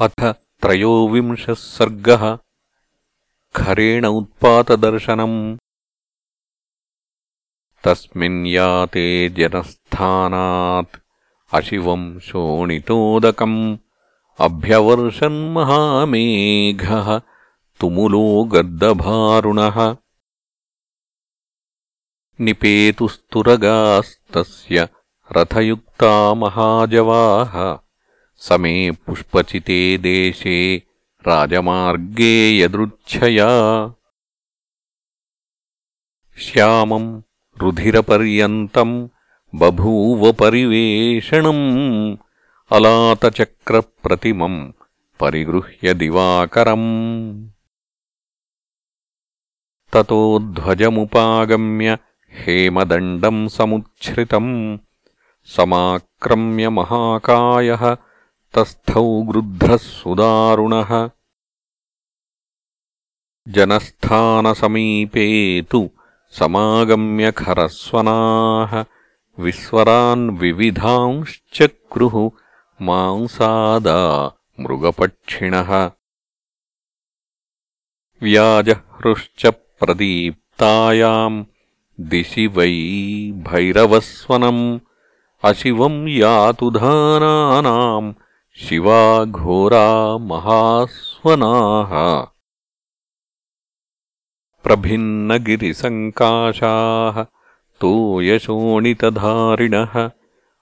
अथ त्रयोविंशः सर्गः। खरेण उत्पातदर्शनम्। तस्मिन् याते जनस्थानात् अशिवम् शोणितोदकम्। अभ्यवर्षन्महामेघः तुमुलो गर्दभारुणः निपेतुस्तुरगास्तस्य रथयुक्ता महाजवाः समे पुष्पचिते देशे राजमार्गे यदृच्छया श्यामम् रुधिरपर्यन्तम् बभूवपरिवेषणम् अलातचक्रप्रतिमम् परिगृह्य दिवाकरम् ततो ध्वजमुपागम्य हेमदण्डम् समुच्छ्रितम् समाक्रम्य महाकायः तस्थौ गृध्रः सुदारुणः। जनस्थानसमीपे तु समागम्य खरस्वनाः विस्वरान् विविधांश्चक्रुः मांसादा मृगपक्षिणः। व्याजहृश्च प्रदीप्तायाम् दिशि वै भैरवस्वनम्। अशिवम् यातुधानानाम् शिवा घोरा महास्वनाः। प्रभिन्नगिरिसङ्काशाः तोयशोणितधारिणः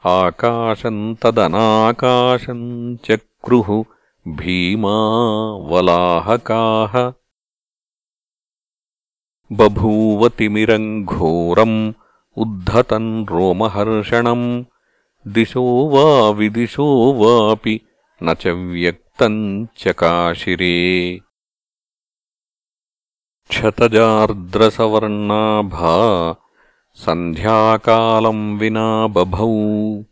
आकाशम् तदनाकाशम् चक्रुः भीमावलाहकाः। बभूवतिमिरम् घोरम् उद्धतम् रोमहर्षणम् दिशो वा विदिशो वापि न च व्यक्तम् चकाशिरे क्षतजार्द्रसवर्णाभा सन्ध्याकालम् विना बभौ।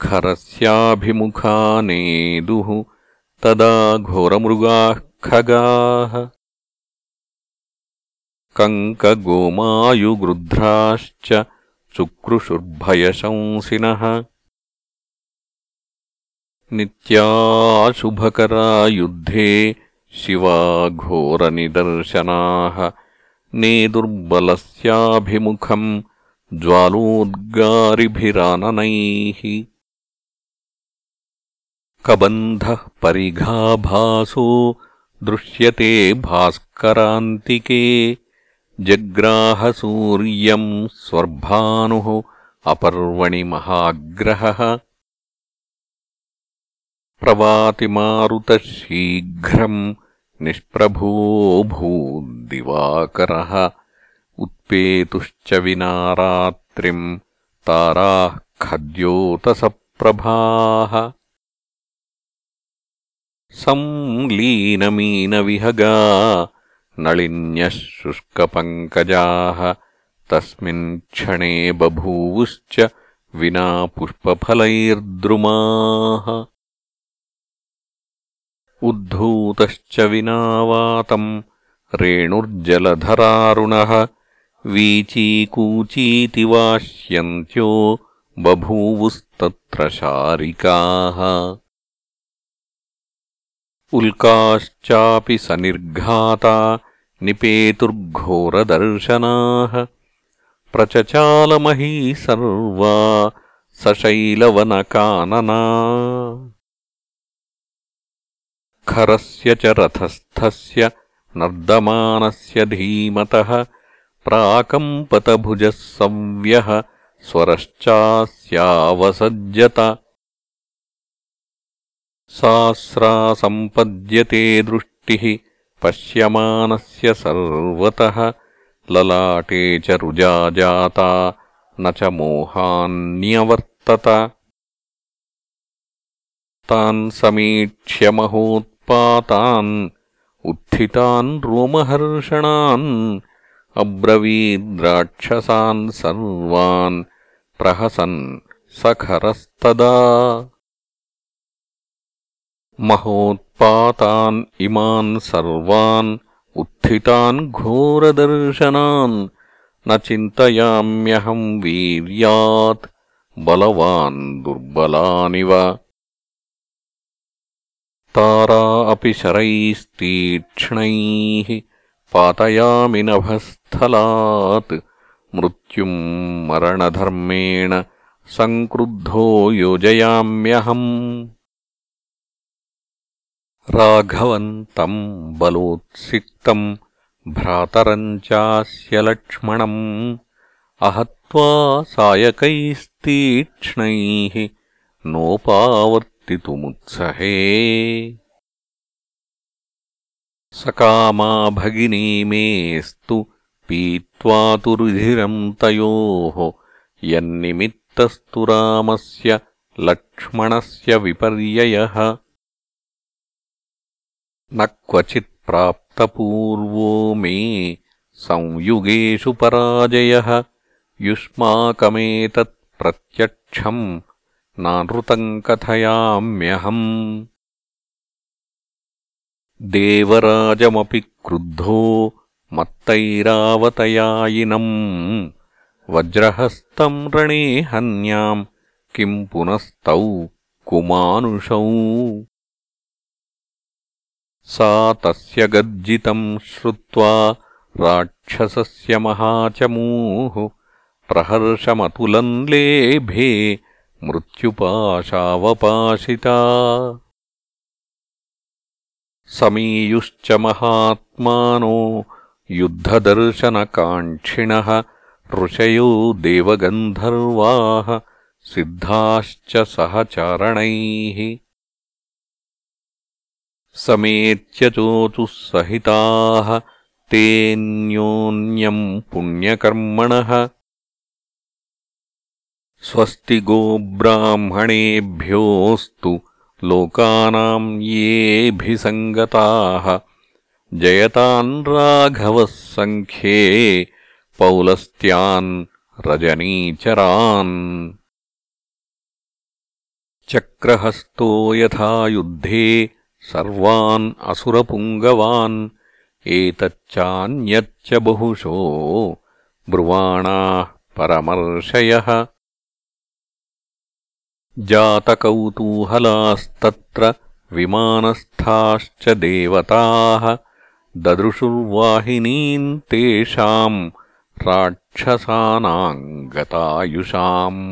खरस्याभिमुखा नेदुः तदा घोरमृगाः खगाः। कङ्कगोमायुगृध्राश्च शुक्रुषुर्भयशंसिनः नित्याशुभकरा युद्धे शिवा घोरनिदर्शनाः। नेदुर्बलस्याभिमुखम् ज्वालोद्गारिभिराननैः। कबन्धः परिघाभासो दृश्यते भास्करान्तिके। जग्राहसूर्यम् स्वर्भानुः अपर्वणि महाग्रहः प्रवातिमारुतः शीघ्रम् निष्प्रभोऽभूद्दिवाकरः उत्पेतुश्च विना रात्रिम् ताराः खद्योतसप्रभाः। संलीनमीनविहगा नळिन्यः शुष्कपङ्कजाः तस्मिन् क्षणे बभूवुश्च विना पुष्पफलैर्द्रुमाः उद्धूतश्च विना वातम् रेणुर्जलधरारुणः वीचीकूचीति वाश्यन्त्यो बभूवुस्तत्र शारिकाः। उल्काश्चापि सनिर्घाता निपेतुर्घोरदर्शनाः। प्रचचालमही सर्वा सशैलवनकानना खरस्य च रथस्थस्य नर्दमानस्य धीमतः प्राकम्पतभुजः सव्यः स्वरश्चास्यावसज्जत। सास्रा सम्पद्यते दृष्टिः पश्यमानस्य सर्वतः ललाटे च रुजा जाता न च मोहान्यवर्तत। तान् समीक्ष्य महोत्पातान् उत्थितान् रोमहर्षणान् अब्रवीद्राक्षसान् सर्वान् प्रहसन् सखरस्तदा। महोत्पातान् इमान् सर्वान् उत्थितान् घोरदर्शनान् न चिन्तयाम्यहम् वीर्यात् बलवान् दुर्बलानिव तारा अपि शरैस्तीक्ष्णैः पातयामि नभस्थलात् मृत्युम् मरणधर्मेण सङ्क्रुद्धो योजयाम्यहम् राघवन्तम् बलोत्सिक्तम् भ्रातरम् चास्य लक्ष्मणम् अहत्वा सायकैस्तीक्ष्णैः नोपावर्तितुमुत्सहे सकामा भगिनी मेस्तु पीत्वा तु रुधिरम् तयोः। यन्निमित्तस्तु रामस्य लक्ष्मणस्य विपर्ययः। न क्वचित्प्राप्तपूर्वो मे संयुगेषु पराजयः। युष्माकमेतत्प्रत्यक्षम् नानृतम् कथयाम्यहम् देवराजमपि क्रुद्धो मत्तैरावतयायिनम्। वज्रहस्तम् रणे हन्याम् किम् पुनस्तौ कुमानुषौ। सा तस्य गर्जितम् श्रुत्वा राक्षसस्य महाचमूः प्रहर्षमतुलम् लेभे मृत्युपाशावपाशिता। समीयुश्च महात्मानो युद्धदर्शनकाङ्क्षिणः ऋषयो देवगन्धर्वाः सिद्धाश्च सहचारणैः। समेत्यचोचुः सहिताः तेऽन्योन्यम् पुण्यकर्मणः स्वस्ति गोब्राह्मणेभ्योऽस्तु लोकानाम् येऽभिसङ्गताः। जयतान् राघवः सङ्ख्ये पौलस्त्यान् रजनीचरान्। चक्रहस्तो यथा युद्धे सर्वान् असुरपुङ्गवान् एतच्चान्यच्च बहुशो ब्रुवाणाः परमर्षयः जातकौतूहलास्तत्र विमानस्थाश्च देवताः ददृशुर्वाहिनीम् तेषाम् राक्षसानाम् गतायुषाम्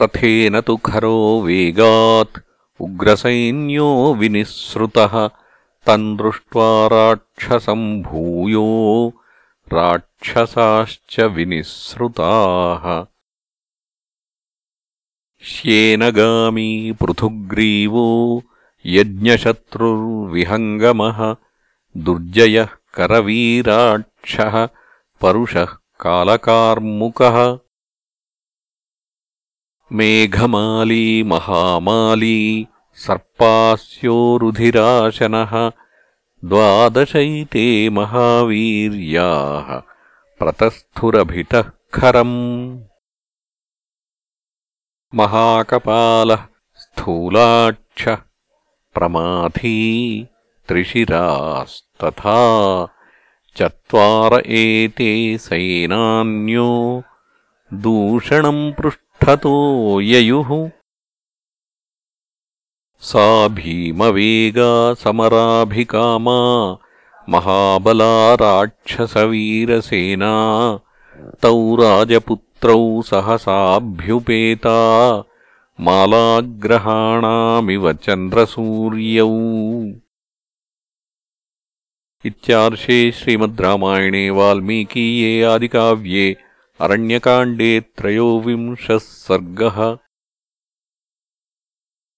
रथेन तु खरो वेगात् उग्रसैन्यो विनिःसृतः तम् दृष्ट्वा राक्षसम् भूयो राक्षसाश्च विनिःसृताः श्येनगामी पृथुग्रीवो यज्ञशत्रुर्विहङ्गमः दुर्जयः करवीराक्षः परुषः कालकार्मुकः। मेघमाली महामाली सर्पास्यो रुधिराशनः द्वादशैते महावीर्याः प्रतस्थुरभितः खरम् महाकपालः स्थूलाक्षः प्रमाथी त्रिशिरास्तथा चत्वार एते सैनान्यो दूषणम् पृष्ठतो ययुः। सा भीमवेगा समराभिकामा महाबला राक्षसवीरसेना तौ राजपुत्र ौ सहसाभ्युपेता। मालाग्रहाणामिव चन्द्रसूर्यौ। इत्यार्षे श्रीमद् रामायणे वाल्मीकीये आदिकाव्ये अरण्यकाण्डे त्रयोविंशः सर्गः